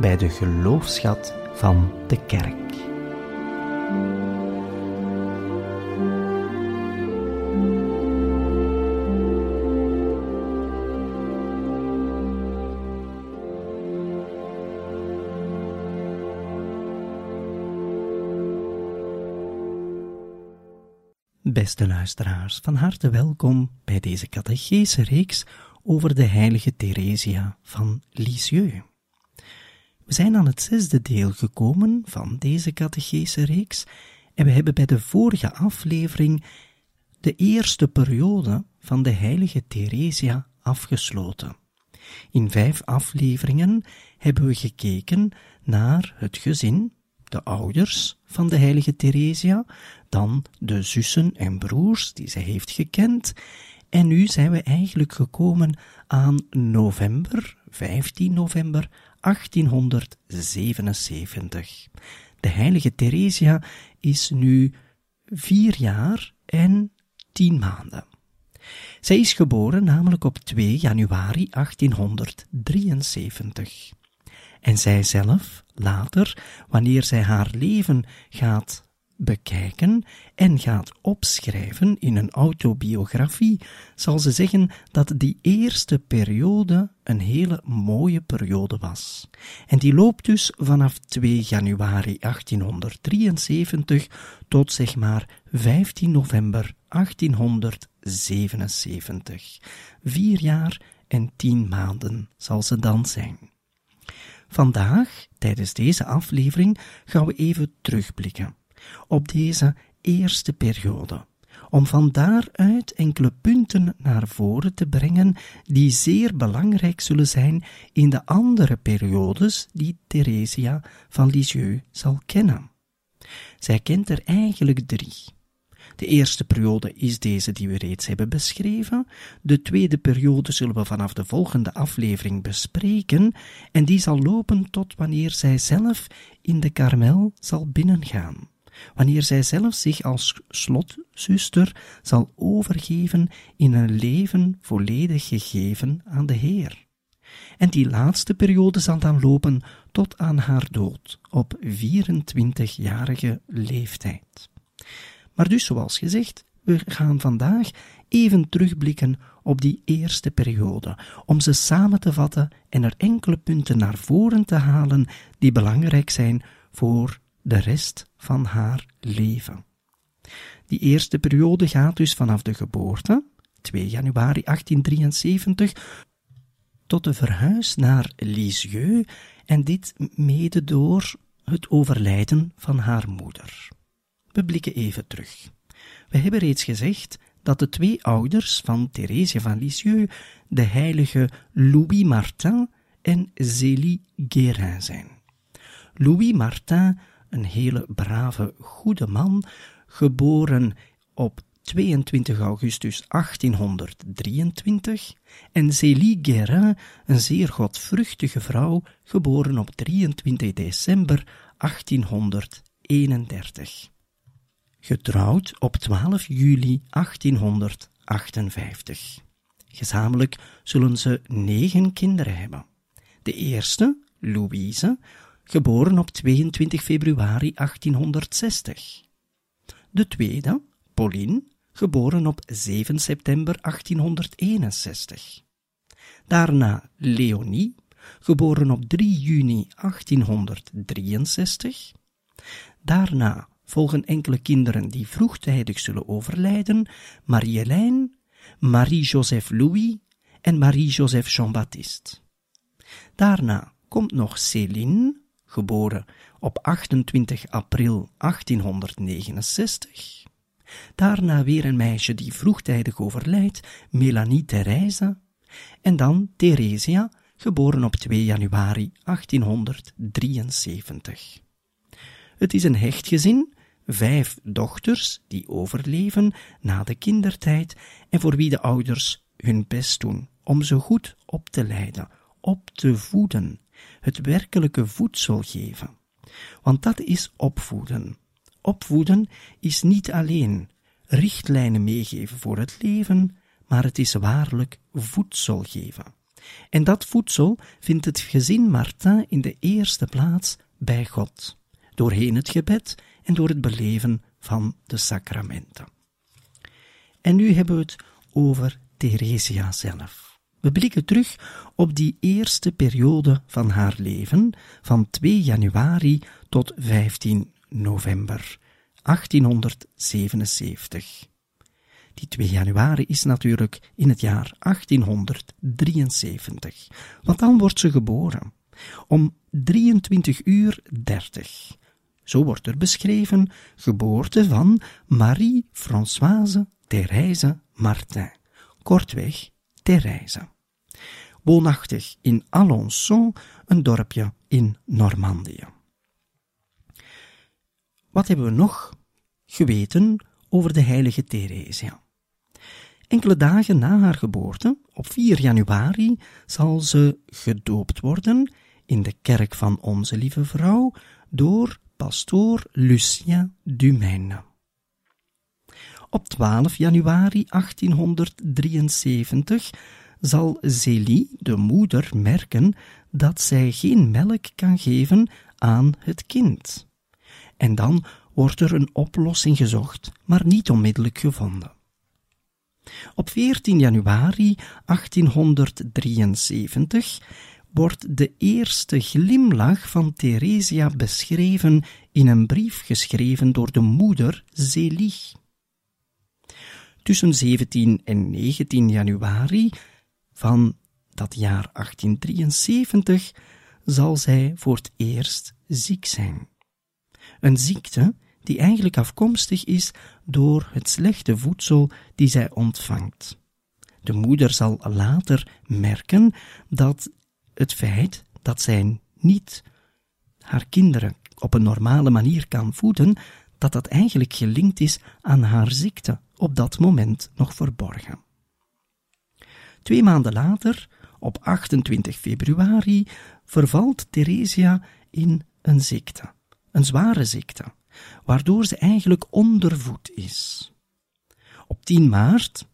bij de geloofschat van de kerk. Beste luisteraars, van harte welkom bij deze catechese reeks over de heilige Theresia van Lisieux. We zijn aan het zesde deel gekomen van deze catechese reeks en we hebben bij de vorige aflevering de eerste periode van de heilige Theresia afgesloten. In vijf afleveringen hebben we gekeken naar het gezin, de ouders van de heilige Theresia, dan de zussen en broers die zij heeft gekend, en nu zijn we eigenlijk gekomen aan november, 15 november 1877. De heilige Theresia is nu vier jaar en tien maanden. Zij is geboren namelijk op 2 januari 1873. En zij zelf, later, wanneer zij haar leven gaat bekijken en gaat opschrijven in een autobiografie, zal ze zeggen dat die eerste periode een hele mooie periode was. En die loopt dus vanaf 2 januari 1873 tot zeg maar 15 november 1877. Vier jaar en tien maanden zal ze dan zijn. Vandaag, tijdens deze aflevering, gaan we even terugblikken op deze eerste periode, om van daaruit enkele punten naar voren te brengen die zeer belangrijk zullen zijn in de andere periodes die Theresia van Lisieux zal kennen. Zij kent er eigenlijk drie. De eerste periode is deze die we reeds hebben beschreven. De tweede periode zullen we vanaf de volgende aflevering bespreken en die zal lopen tot wanneer zij zelf in de karmel zal binnengaan wanneer zij zelf zich als slotzuster zal overgeven in een leven volledig gegeven aan de Heer. En die laatste periode zal dan lopen tot aan haar dood op 24-jarige leeftijd. Maar dus, zoals gezegd, we gaan vandaag even terugblikken op die eerste periode, om ze samen te vatten en er enkele punten naar voren te halen die belangrijk zijn voor de rest van haar leven. Die eerste periode gaat dus vanaf de geboorte, 2 januari 1873, tot de verhuis naar Lisieux en dit mede door het overlijden van haar moeder. We blikken even terug. We hebben reeds gezegd dat de twee ouders van Thérèse van Lisieux de heilige Louis Martin en Zélie Guérin zijn. Louis Martin een hele brave, goede man, geboren op 22 augustus 1823, en Célie Guérin, een zeer godvruchtige vrouw, geboren op 23 december 1831. Getrouwd op 12 juli 1858. Gezamenlijk zullen ze negen kinderen hebben. De eerste, Louise, geboren op 22 februari 1860. De tweede, Pauline, geboren op 7 september 1861. Daarna Leonie, geboren op 3 juni 1863. Daarna volgen enkele kinderen die vroegtijdig zullen overlijden, Marie-Hélène, Marie-Joseph Louis en Marie-Joseph Jean-Baptiste. Daarna komt nog Céline, geboren op 28 april 1869. Daarna weer een meisje die vroegtijdig overlijdt, Melanie Therese. En dan Theresia, geboren op 2 januari 1873. Het is een hecht gezin, vijf dochters die overleven na de kindertijd en voor wie de ouders hun best doen om ze goed op te leiden, op te voeden, het werkelijke voedsel geven. Want dat is opvoeden. Opvoeden is niet alleen richtlijnen meegeven voor het leven, maar het is waarlijk voedsel geven. En dat voedsel vindt het gezin Martin in de eerste plaats bij God, doorheen het gebed en door het beleven van de sacramenten. En nu hebben we het over Theresia zelf. We blikken terug op die eerste periode van haar leven, van 2 januari tot 15 november 1877. Die 2 januari is natuurlijk in het jaar 1873, want dan wordt ze geboren. Om 23 uur 30. Zo wordt er beschreven geboorte van Marie-Françoise Thérèse Martin, kortweg Thérèse. Woonachtig in Alençon, een dorpje in Normandië. Wat hebben we nog geweten over de heilige Theresia? Enkele dagen na haar geboorte, op 4 januari, zal ze gedoopt worden in de kerk van Onze Lieve Vrouw door pastoor Lucien Dumaine. Op 12 januari 1873 zal Zélie, de moeder, merken dat zij geen melk kan geven aan het kind. En dan wordt er een oplossing gezocht, maar niet onmiddellijk gevonden. Op 14 januari 1873 wordt de eerste glimlach van Theresia beschreven in een brief geschreven door de moeder Zélie. Tussen 17 en 19 januari van dat jaar 1873 zal zij voor het eerst ziek zijn. Een ziekte die eigenlijk afkomstig is door het slechte voedsel die zij ontvangt. De moeder zal later merken dat het feit dat zij niet haar kinderen op een normale manier kan voeden, dat dat eigenlijk gelinkt is aan haar ziekte, op dat moment nog verborgen. Twee maanden later, op 28 februari, vervalt Theresia in een ziekte, een zware ziekte, waardoor ze eigenlijk ondervoed is. Op 10 maart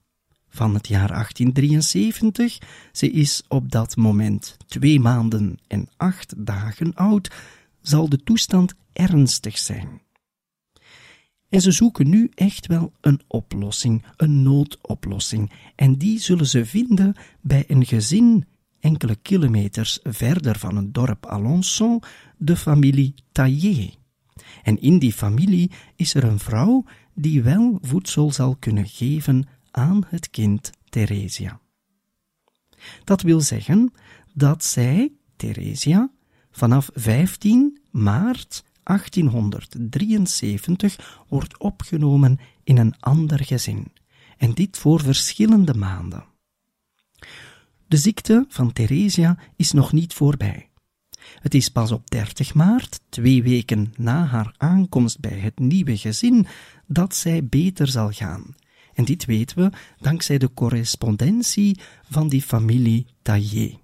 van het jaar 1873, ze is op dat moment twee maanden en acht dagen oud, zal de toestand ernstig zijn. En ze zoeken nu echt wel een oplossing, een noodoplossing, en die zullen ze vinden bij een gezin enkele kilometers verder van het dorp Alençon, de familie Taillé. En in die familie is er een vrouw die wel voedsel zal kunnen geven aan het kind Theresia. Dat wil zeggen dat zij, Theresia, vanaf 15 maart 1873 wordt opgenomen in een ander gezin, en dit voor verschillende maanden. De ziekte van Theresia is nog niet voorbij. Het is pas op 30 maart, twee weken na haar aankomst bij het nieuwe gezin, dat zij beter zal gaan. En dit weten we dankzij de correspondentie van die familie Taillé.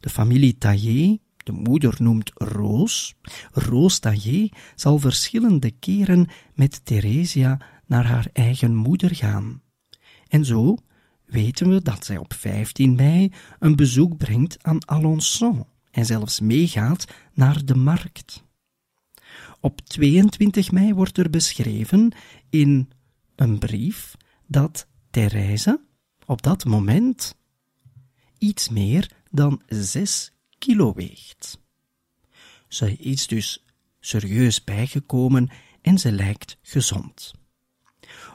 De familie Taillé, de moeder noemt Roos, Roos Taillé zal verschillende keren met Theresia naar haar eigen moeder gaan. En zo weten we dat zij op 15 mei een bezoek brengt aan Alençon en zelfs meegaat naar de markt. Op 22 mei wordt er beschreven in een brief dat Therese op dat moment iets meer dan 6 kilo weegt. Ze is dus serieus bijgekomen en ze lijkt gezond.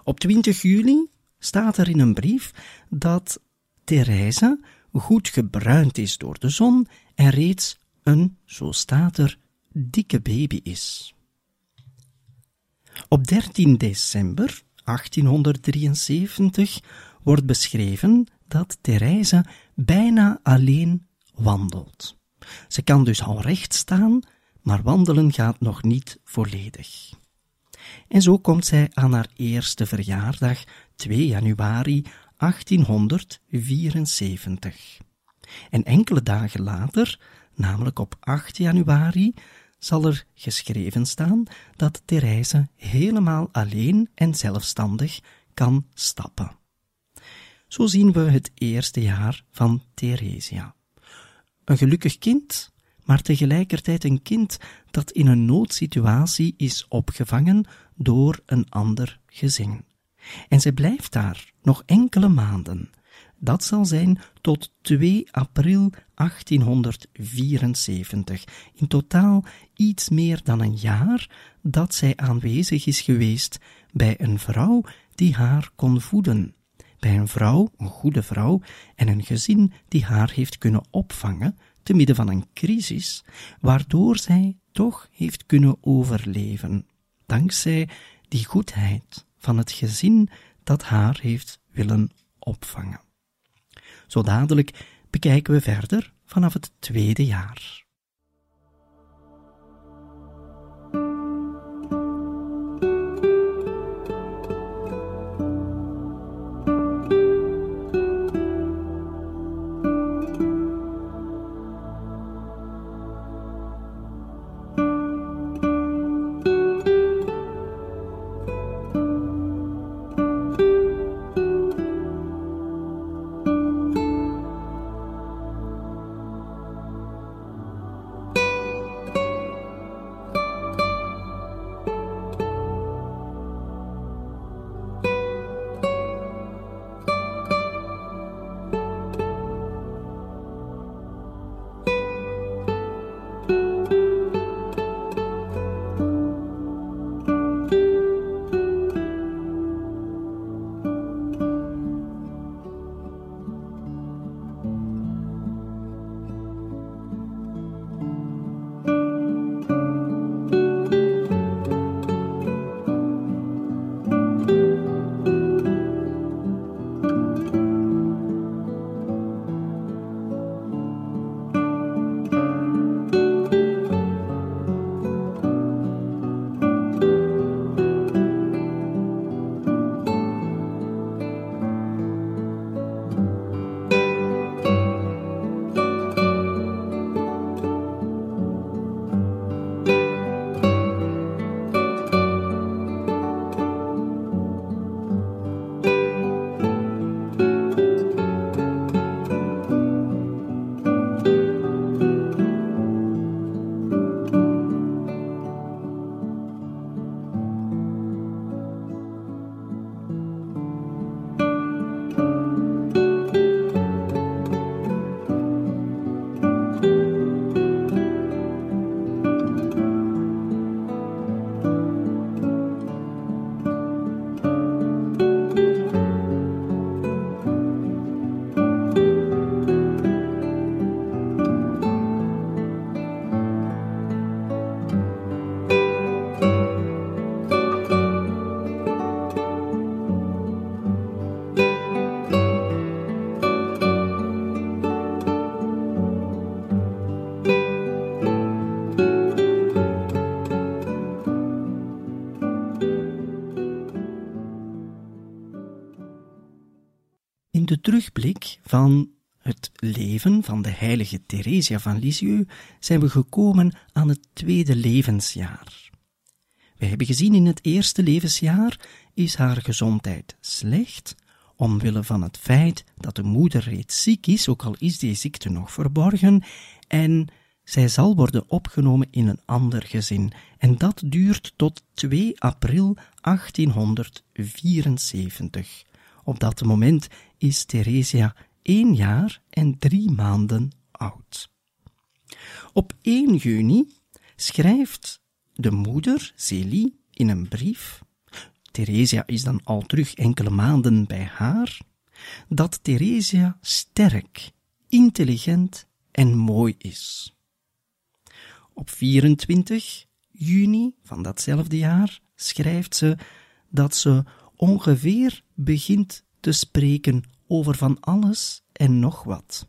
Op 20 juli staat er in een brief dat Therese goed gebruind is door de zon en reeds een, zo staat er, dikke baby is. Op 13 december 1873 wordt beschreven dat Therese bijna alleen wandelt. Ze kan dus al recht staan, maar wandelen gaat nog niet volledig. En zo komt zij aan haar eerste verjaardag, 2 januari 1874. En enkele dagen later, namelijk op 8 januari, zal er geschreven staan dat Therese helemaal alleen en zelfstandig kan stappen. Zo zien we het eerste jaar van Theresia. Een gelukkig kind, maar tegelijkertijd een kind dat in een noodsituatie is opgevangen door een ander gezin. En zij blijft daar nog enkele maanden. Dat zal zijn tot 2 april 1874. In totaal iets meer dan een jaar dat zij aanwezig is geweest bij een vrouw die haar kon voeden. Bij een vrouw, een goede vrouw, en een gezin die haar heeft kunnen opvangen te midden van een crisis, waardoor zij toch heeft kunnen overleven, dankzij die goedheid van het gezin dat haar heeft willen opvangen. Zo dadelijk bekijken we verder vanaf het tweede jaar. Van het leven van de heilige Theresia van Lisieux zijn we gekomen aan het tweede levensjaar. We hebben gezien in het eerste levensjaar is haar gezondheid slecht, omwille van het feit dat de moeder reeds ziek is, ook al is die ziekte nog verborgen, en zij zal worden opgenomen in een ander gezin, en dat duurt tot 2 april 1874. Op dat moment is Theresia één jaar en drie maanden oud. Op 1 juni schrijft de moeder, Celie, in een brief, Theresia is dan al terug enkele maanden bij haar, dat Theresia sterk, intelligent en mooi is. Op 24 juni van datzelfde jaar schrijft ze dat ze ongeveer begint te spreken over van alles en nog wat.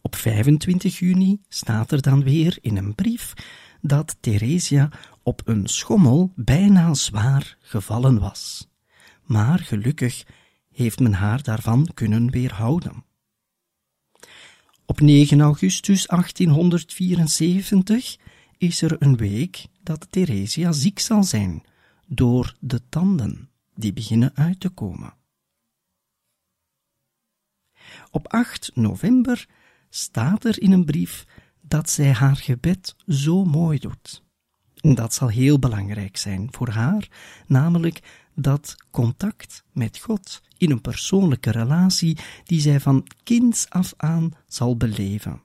Op Op 25 juni staat er dan weer in een brief dat Theresia op een schommel bijna zwaar gevallen was. Maar gelukkig heeft men haar daarvan kunnen weerhouden. Op 9 augustus 1874 is er een week dat Theresia ziek zal zijn door de tanden die beginnen uit te komen. Op 8 november staat er in een brief dat zij haar gebed zo mooi doet. Dat zal heel belangrijk zijn voor haar, namelijk dat contact met God in een persoonlijke relatie die zij van kinds af aan zal beleven.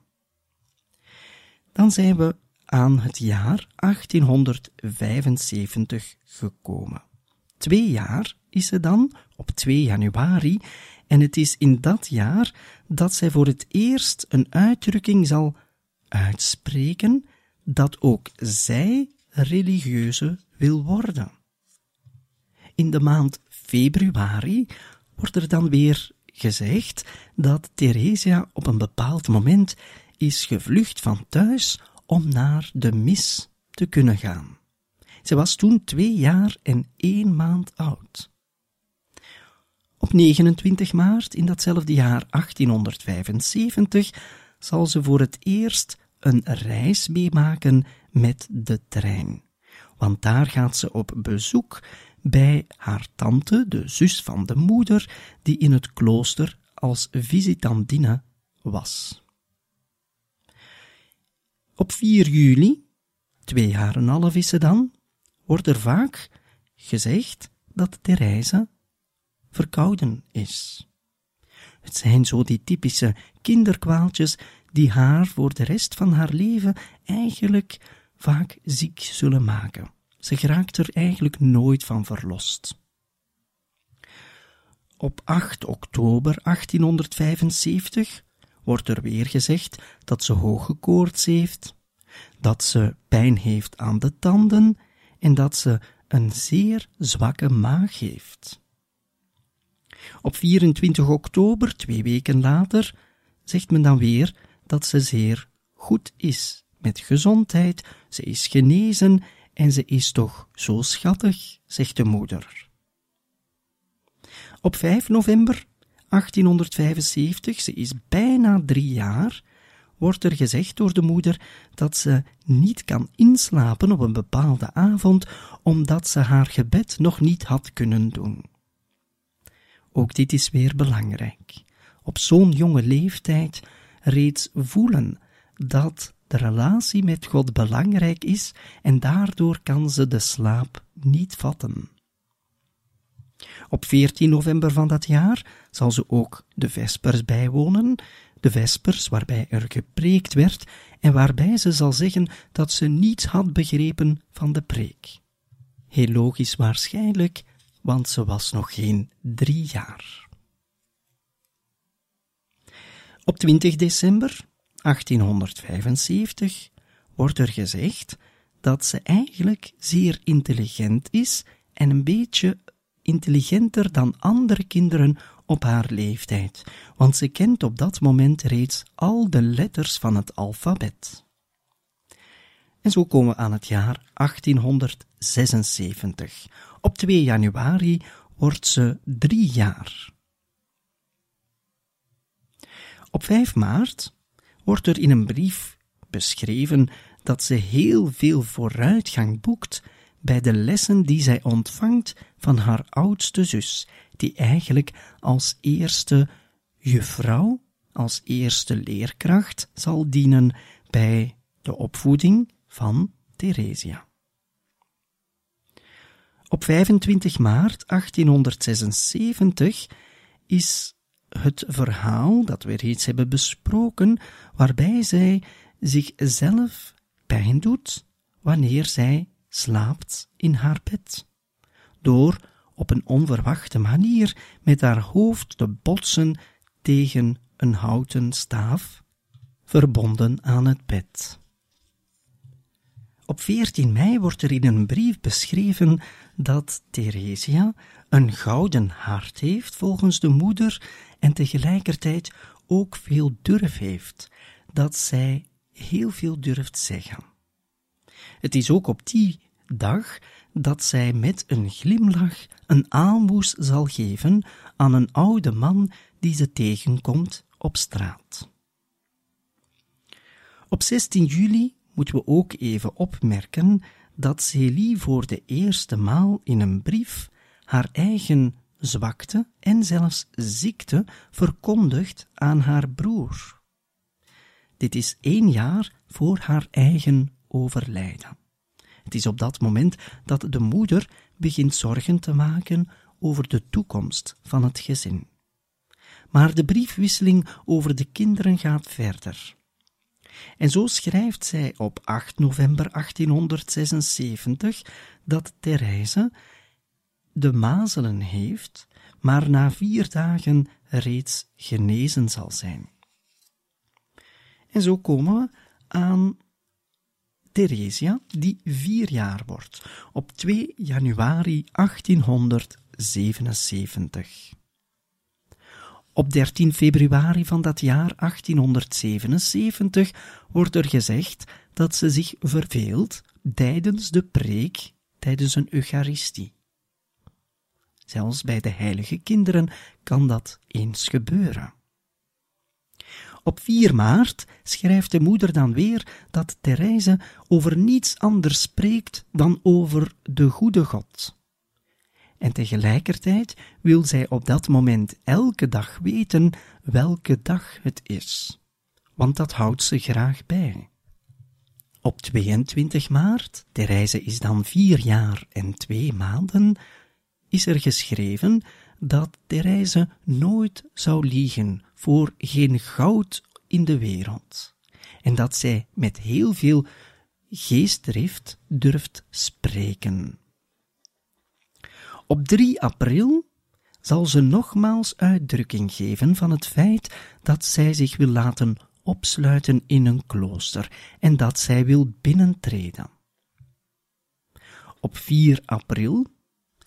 Dan zijn we aan het jaar 1875 gekomen. Twee jaar is ze dan, op 2 januari, en het is in dat jaar dat zij voor het eerst een uitdrukking zal uitspreken dat ook zij religieuze wil worden. In de maand februari wordt er dan weer gezegd dat Theresia op een bepaald moment is gevlucht van thuis om naar de mis te kunnen gaan. Ze was toen twee jaar en één maand oud. Op 29 maart in datzelfde jaar 1875 zal ze voor het eerst een reis meemaken met de trein. Want daar gaat ze op bezoek bij haar tante, de zus van de moeder, die in het klooster als visitandine was. Op 4 juli, twee jaar en half is ze dan, wordt er vaak gezegd dat Therese verkouden is. Het zijn zo die typische kinderkwaaltjes die haar voor de rest van haar leven eigenlijk vaak ziek zullen maken. Ze geraakt er eigenlijk nooit van verlost. Op 8 oktober 1875 wordt er weer gezegd dat ze hoge koorts heeft, dat ze pijn heeft aan de tanden en dat ze een zeer zwakke maag heeft. Op 24 oktober, twee weken later, zegt men dan weer dat ze zeer goed is met gezondheid, ze is genezen en ze is toch zo schattig, zegt de moeder. Op 5 november 1875, ze is bijna drie jaar, wordt er gezegd door de moeder dat ze niet kan inslapen op een bepaalde avond, omdat ze haar gebed nog niet had kunnen doen. Ook dit is weer belangrijk. Op zo'n jonge leeftijd reeds voelen dat de relatie met God belangrijk is en daardoor kan ze de slaap niet vatten. Op 14 november van dat jaar zal ze ook de Vespers bijwonen, de Vespers waarbij er gepreekt werd en waarbij ze zal zeggen dat ze niets had begrepen van de preek. Heel logisch waarschijnlijk, want ze was nog geen drie jaar. Op 20 december 1875 wordt er gezegd dat ze eigenlijk zeer intelligent is en een beetje intelligenter dan andere kinderen op haar leeftijd, want ze kent op dat moment reeds al de letters van het alfabet. En zo komen we aan het jaar 1876. Op 2 januari wordt ze drie jaar. Op 5 maart wordt er in een brief beschreven dat ze heel veel vooruitgang boekt bij de lessen die zij ontvangt van haar oudste zus, die eigenlijk als eerste juffrouw, als eerste leerkracht zal dienen bij de opvoeding van Theresia. Op 25 maart 1876 is het verhaal dat we reeds hebben besproken, waarbij zij zichzelf pijn doet wanneer zij slaapt in haar bed, door op een onverwachte manier met haar hoofd te botsen tegen een houten staaf, verbonden aan het bed. Op 14 mei wordt er in een brief beschreven dat Theresia een gouden hart heeft volgens de moeder en tegelijkertijd ook veel durf heeft. dat zij heel veel durft zeggen. Het is ook op die dag dat zij met een glimlach een aalmoes zal geven aan een oude man die ze tegenkomt op straat. Op 16 juli moeten we ook even opmerken dat Celie voor de eerste maal in een brief haar eigen zwakte en zelfs ziekte verkondigt aan haar broer. Dit is één jaar voor haar eigen overlijden. Het is op dat moment dat de moeder begint zorgen te maken over de toekomst van het gezin. Maar de briefwisseling over de kinderen gaat verder. En zo schrijft zij op 8 november 1876 dat Therese de mazelen heeft, maar na vier dagen reeds genezen zal zijn. En zo komen we aan Theresia, die vier jaar wordt, op 2 januari 1877. Op 13 februari van dat jaar 1877 wordt er gezegd dat ze zich verveelt tijdens de preek, tijdens een Eucharistie. Zelfs bij de heilige kinderen kan dat eens gebeuren. Op 4 maart schrijft de moeder dan weer dat Therese over niets anders spreekt dan over de goede God. En tegelijkertijd wil zij op dat moment elke dag weten welke dag het is, want dat houdt ze graag bij. Op 22 maart, Therese is dan vier jaar en twee maanden, is er geschreven dat Therese nooit zou liegen voor geen goud in de wereld. En dat zij met heel veel geestdrift durft spreken. Op 3 april zal ze nogmaals uitdrukking geven van het feit dat zij zich wil laten opsluiten in een klooster en dat zij wil binnentreden. Op 4 april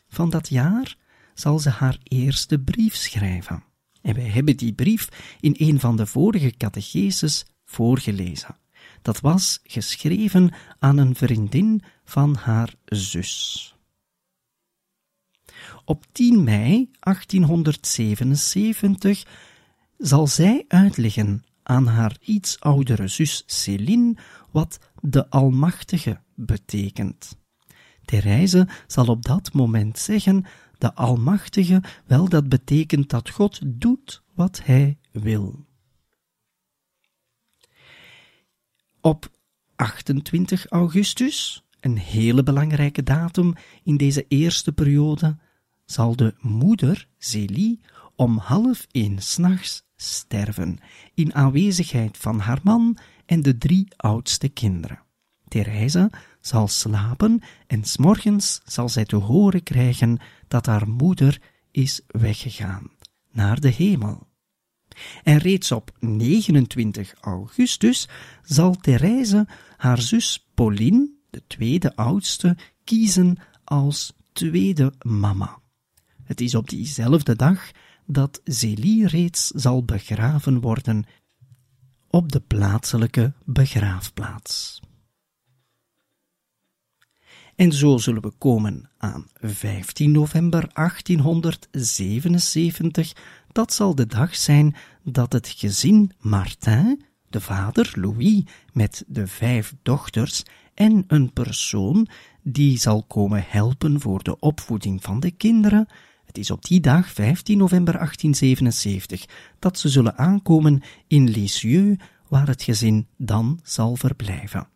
van dat jaar zal ze haar eerste brief schrijven. En wij hebben die brief in een van de vorige catecheses voorgelezen. Dat was geschreven aan een vriendin van haar zus. Op 10 mei 1877 zal zij uitleggen aan haar iets oudere zus Céline wat de Almachtige betekent. Therese zal op dat moment zeggen: De Almachtige, wel, dat betekent dat God doet wat Hij wil. Op 28 augustus, een hele belangrijke datum in deze eerste periode, zal de moeder, Zélie, om half één s'nachts sterven, in aanwezigheid van haar man en de drie oudste kinderen. Therese zal slapen en s'morgens zal zij te horen krijgen dat haar moeder is weggegaan naar de hemel. En reeds op 29 augustus zal Therese haar zus Pauline, de tweede oudste, kiezen als tweede mama. Het is op diezelfde dag dat Zélie reeds zal begraven worden op de plaatselijke begraafplaats. En zo zullen we komen aan 15 november 1877. Dat zal de dag zijn dat het gezin Martin, de vader Louis met de vijf dochters en een persoon die zal komen helpen voor de opvoeding van de kinderen, het is op die dag, 15 november 1877, dat ze zullen aankomen in Lisieux, waar het gezin dan zal verblijven.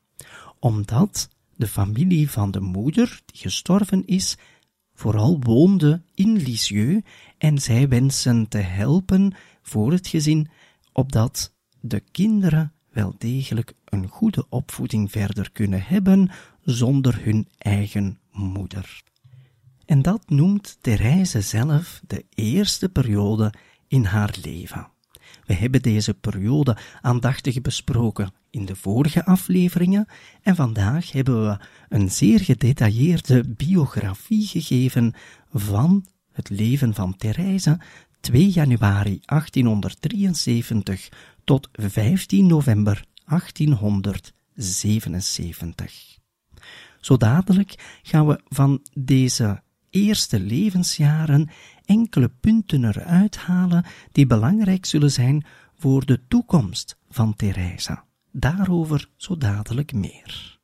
Omdat de familie van de moeder, die gestorven is, vooral woonde in Lisieux en zij wensen te helpen voor het gezin, opdat de kinderen wel degelijk een goede opvoeding verder kunnen hebben zonder hun eigen moeder. En dat noemt Therese zelf de eerste periode in haar leven. We hebben deze periode aandachtig besproken in de vorige afleveringen en vandaag hebben we een zeer gedetailleerde biografie gegeven van het leven van Therese 2 januari 1873 tot 15 november 1877. Zo dadelijk gaan we van deze eerste levensjaren enkele punten eruit halen die belangrijk zullen zijn voor de toekomst van Theresa. Daarover zo dadelijk meer.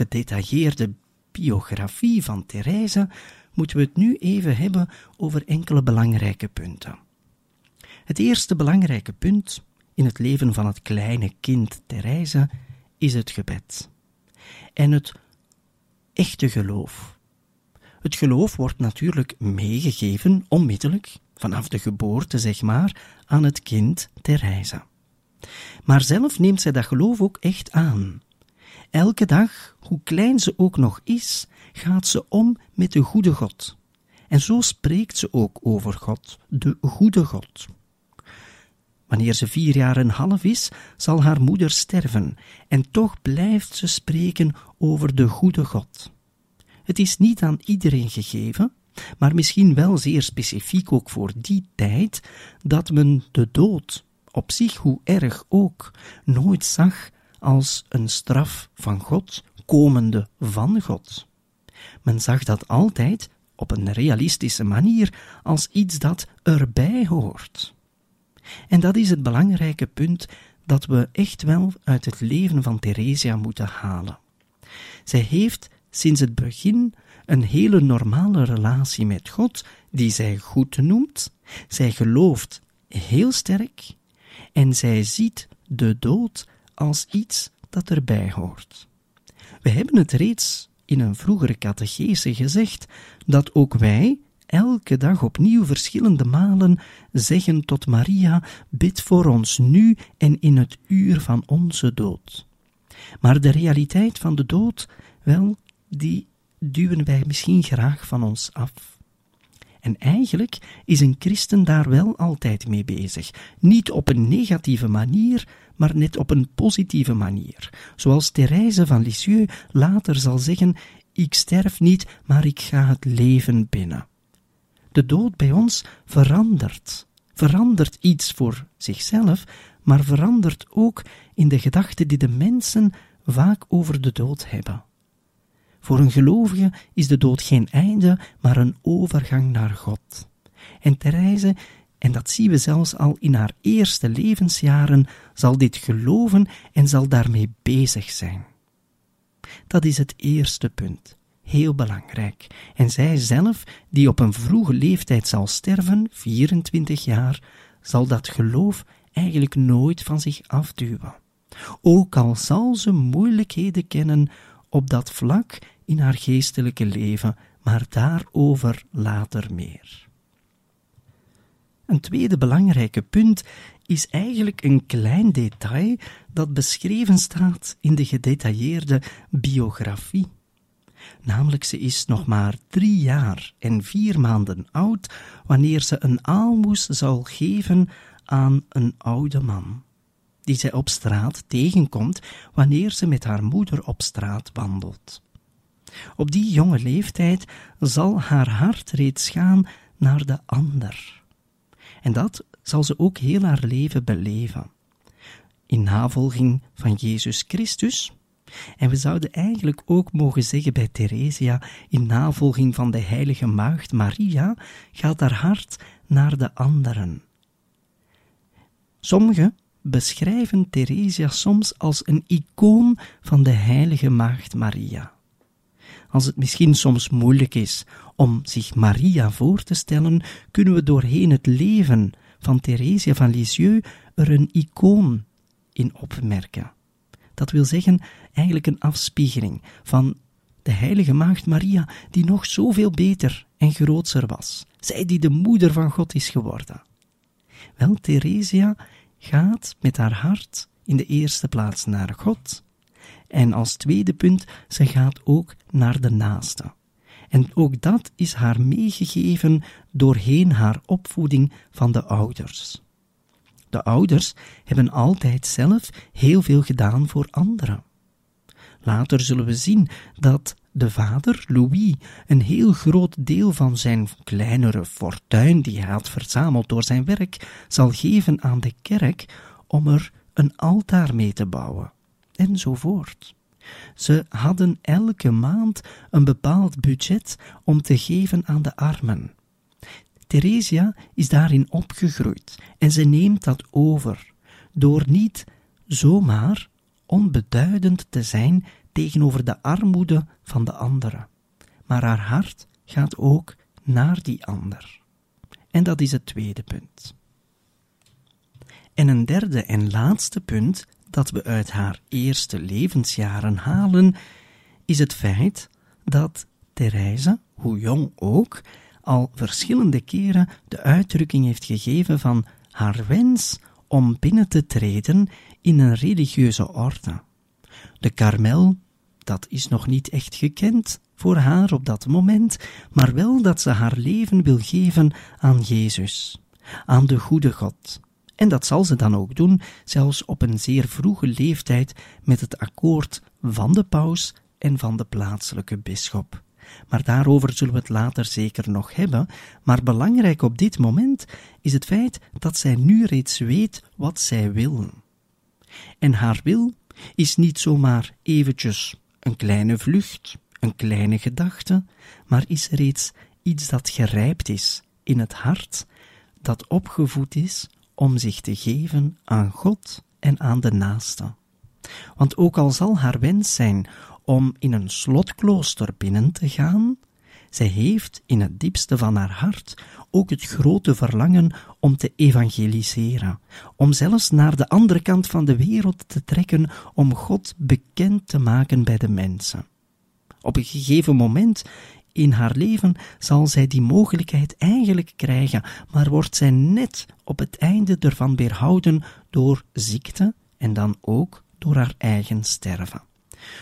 Gedetailleerde biografie van Therese moeten we het nu even hebben over enkele belangrijke punten. Het eerste belangrijke punt in het leven van het kleine kind Therese is het gebed. En het echte geloof. Het geloof wordt natuurlijk meegegeven, onmiddellijk, vanaf de geboorte zeg maar, aan het kind Therese. Maar zelf neemt zij dat geloof ook echt aan. Elke dag, hoe klein ze ook nog is, gaat ze om met de goede God. En zo spreekt ze ook over God, de goede God. Wanneer ze vier jaar en half is, zal haar moeder sterven, en toch blijft ze spreken over de goede God. Het is niet aan iedereen gegeven, maar misschien wel zeer specifiek ook voor die tijd, dat men de dood, op zich hoe erg ook, nooit zag als een straf van God, komende van God. Men zag dat altijd op een realistische manier als iets dat erbij hoort. En dat is het belangrijke punt dat we echt wel uit het leven van Theresia moeten halen. Zij heeft sinds het begin een hele normale relatie met God, die zij goed noemt. Zij gelooft heel sterk en zij ziet de dood als iets dat erbij hoort. We hebben het reeds in een vroegere catechese gezegd dat ook wij elke dag opnieuw verschillende malen zeggen tot Maria: Bid voor ons nu en in het uur van onze dood. Maar de realiteit van de dood, wel, die duwen wij misschien graag van ons af. En eigenlijk is een christen daar wel altijd mee bezig. Niet op een negatieve manier, maar net op een positieve manier. Zoals Therese van Lisieux later zal zeggen: Ik sterf niet, maar ik ga het leven binnen. De dood bij ons verandert. Verandert iets voor zichzelf, maar verandert ook in de gedachten die de mensen vaak over de dood hebben. Voor een gelovige is de dood geen einde, maar een overgang naar God. En Therese, en dat zien we zelfs al in haar eerste levensjaren, zal dit geloven en zal daarmee bezig zijn. Dat is het eerste punt. Heel belangrijk. En zij zelf, die op een vroege leeftijd zal sterven, 24 jaar, zal dat geloof eigenlijk nooit van zich afduwen. Ook al zal ze moeilijkheden kennen op dat vlak in haar geestelijke leven, maar daarover later meer. Een tweede belangrijke punt is eigenlijk een klein detail dat beschreven staat in de gedetailleerde biografie. Namelijk, ze is nog maar drie jaar en vier maanden oud wanneer ze een aalmoes zal geven aan een oude man, die zij op straat tegenkomt wanneer ze met haar moeder op straat wandelt. Op die jonge leeftijd zal haar hart reeds gaan naar de ander. En dat zal ze ook heel haar leven beleven. In navolging van Jezus Christus, en we zouden eigenlijk ook mogen zeggen bij Theresia, in navolging van de heilige maagd Maria, gaat haar hart naar de anderen. Sommigen beschrijven Theresia soms als een icoon van de heilige maagd Maria. Als het misschien soms moeilijk is om zich Maria voor te stellen, kunnen we doorheen het leven van Theresia van Lisieux er een icoon in opmerken. Dat wil zeggen, eigenlijk een afspiegeling van de heilige maagd Maria, die nog zoveel beter en grootser was. Zij die de moeder van God is geworden. Wel, Theresia gaat met haar hart in de eerste plaats naar God. En als tweede punt, ze gaat ook naar de naaste. En ook dat is haar meegegeven doorheen haar opvoeding van de ouders. De ouders hebben altijd zelf heel veel gedaan voor anderen. Later zullen we zien dat de vader, Louis, een heel groot deel van zijn kleinere fortuin die hij had verzameld door zijn werk, zal geven aan de kerk om er een altaar mee te bouwen, enzovoort. Ze hadden elke maand een bepaald budget om te geven aan de armen. Theresia is daarin opgegroeid en ze neemt dat over, door niet zomaar onbeduidend te zijn tegenover de armoede van de anderen, maar haar hart gaat ook naar die ander. En dat is het tweede punt. En een derde en laatste punt dat we uit haar eerste levensjaren halen, is het feit dat Therese, hoe jong ook, al verschillende keren de uitdrukking heeft gegeven van haar wens om binnen te treden in een religieuze orde. De Karmel, dat is nog niet echt gekend voor haar op dat moment, maar wel dat ze haar leven wil geven aan Jezus, aan de goede God. En dat zal ze dan ook doen, zelfs op een zeer vroege leeftijd met het akkoord van de paus en van de plaatselijke bisschop. Maar daarover zullen we het later zeker nog hebben. Maar belangrijk op dit moment is het feit dat zij nu reeds weet wat zij wil. En haar wil is niet zomaar eventjes een kleine vlucht, een kleine gedachte, maar is reeds iets dat gerijpt is in het hart, dat opgevoed is om zich te geven aan God en aan de naaste. Want ook al zal haar wens zijn om in een slotklooster binnen te gaan, zij heeft in het diepste van haar hart ook het grote verlangen om te evangeliseren, om zelfs naar de andere kant van de wereld te trekken, om God bekend te maken bij de mensen. Op een gegeven moment in haar leven zal zij die mogelijkheid eigenlijk krijgen, maar wordt zij net op het einde ervan weerhouden door ziekte en dan ook door haar eigen sterven.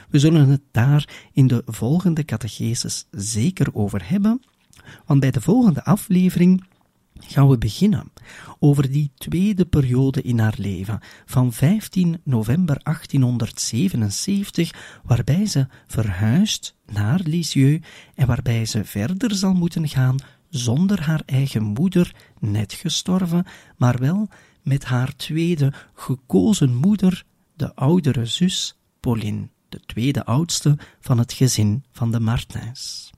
We zullen het daar in de volgende catechesis zeker over hebben, want bij de volgende aflevering gaan we beginnen over die tweede periode in haar leven, van 15 november 1877, waarbij ze verhuist naar Lisieux en waarbij ze verder zal moeten gaan zonder haar eigen moeder, net gestorven, maar wel met haar tweede gekozen moeder, de oudere zus Pauline, de tweede oudste van het gezin van de Martins.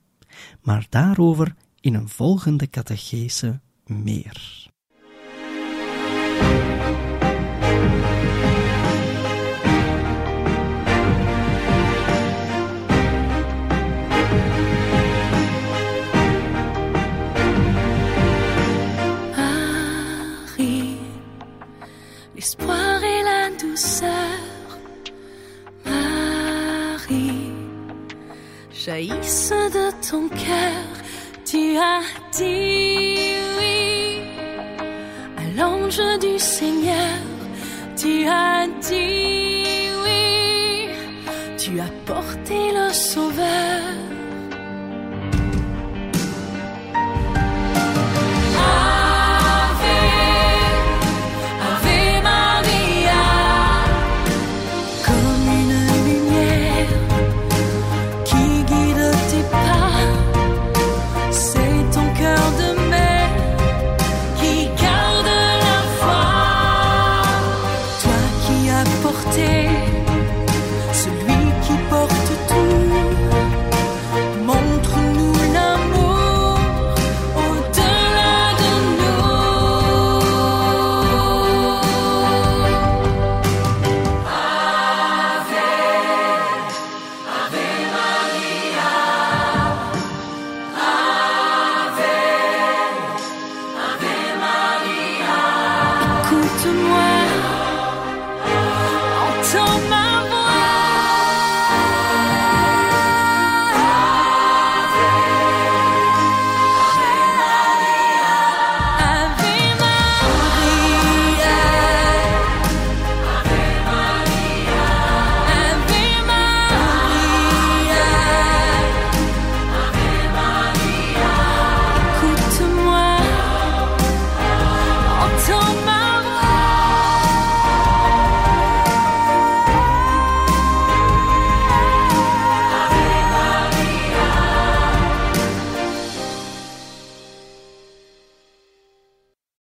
Maar daarover in een volgende catechese meer. l'espoir et la douceur. Marie, jaillissent de ton cœur, tu as dit du Seigneur, tu as dit oui, tu as porté le sauveur.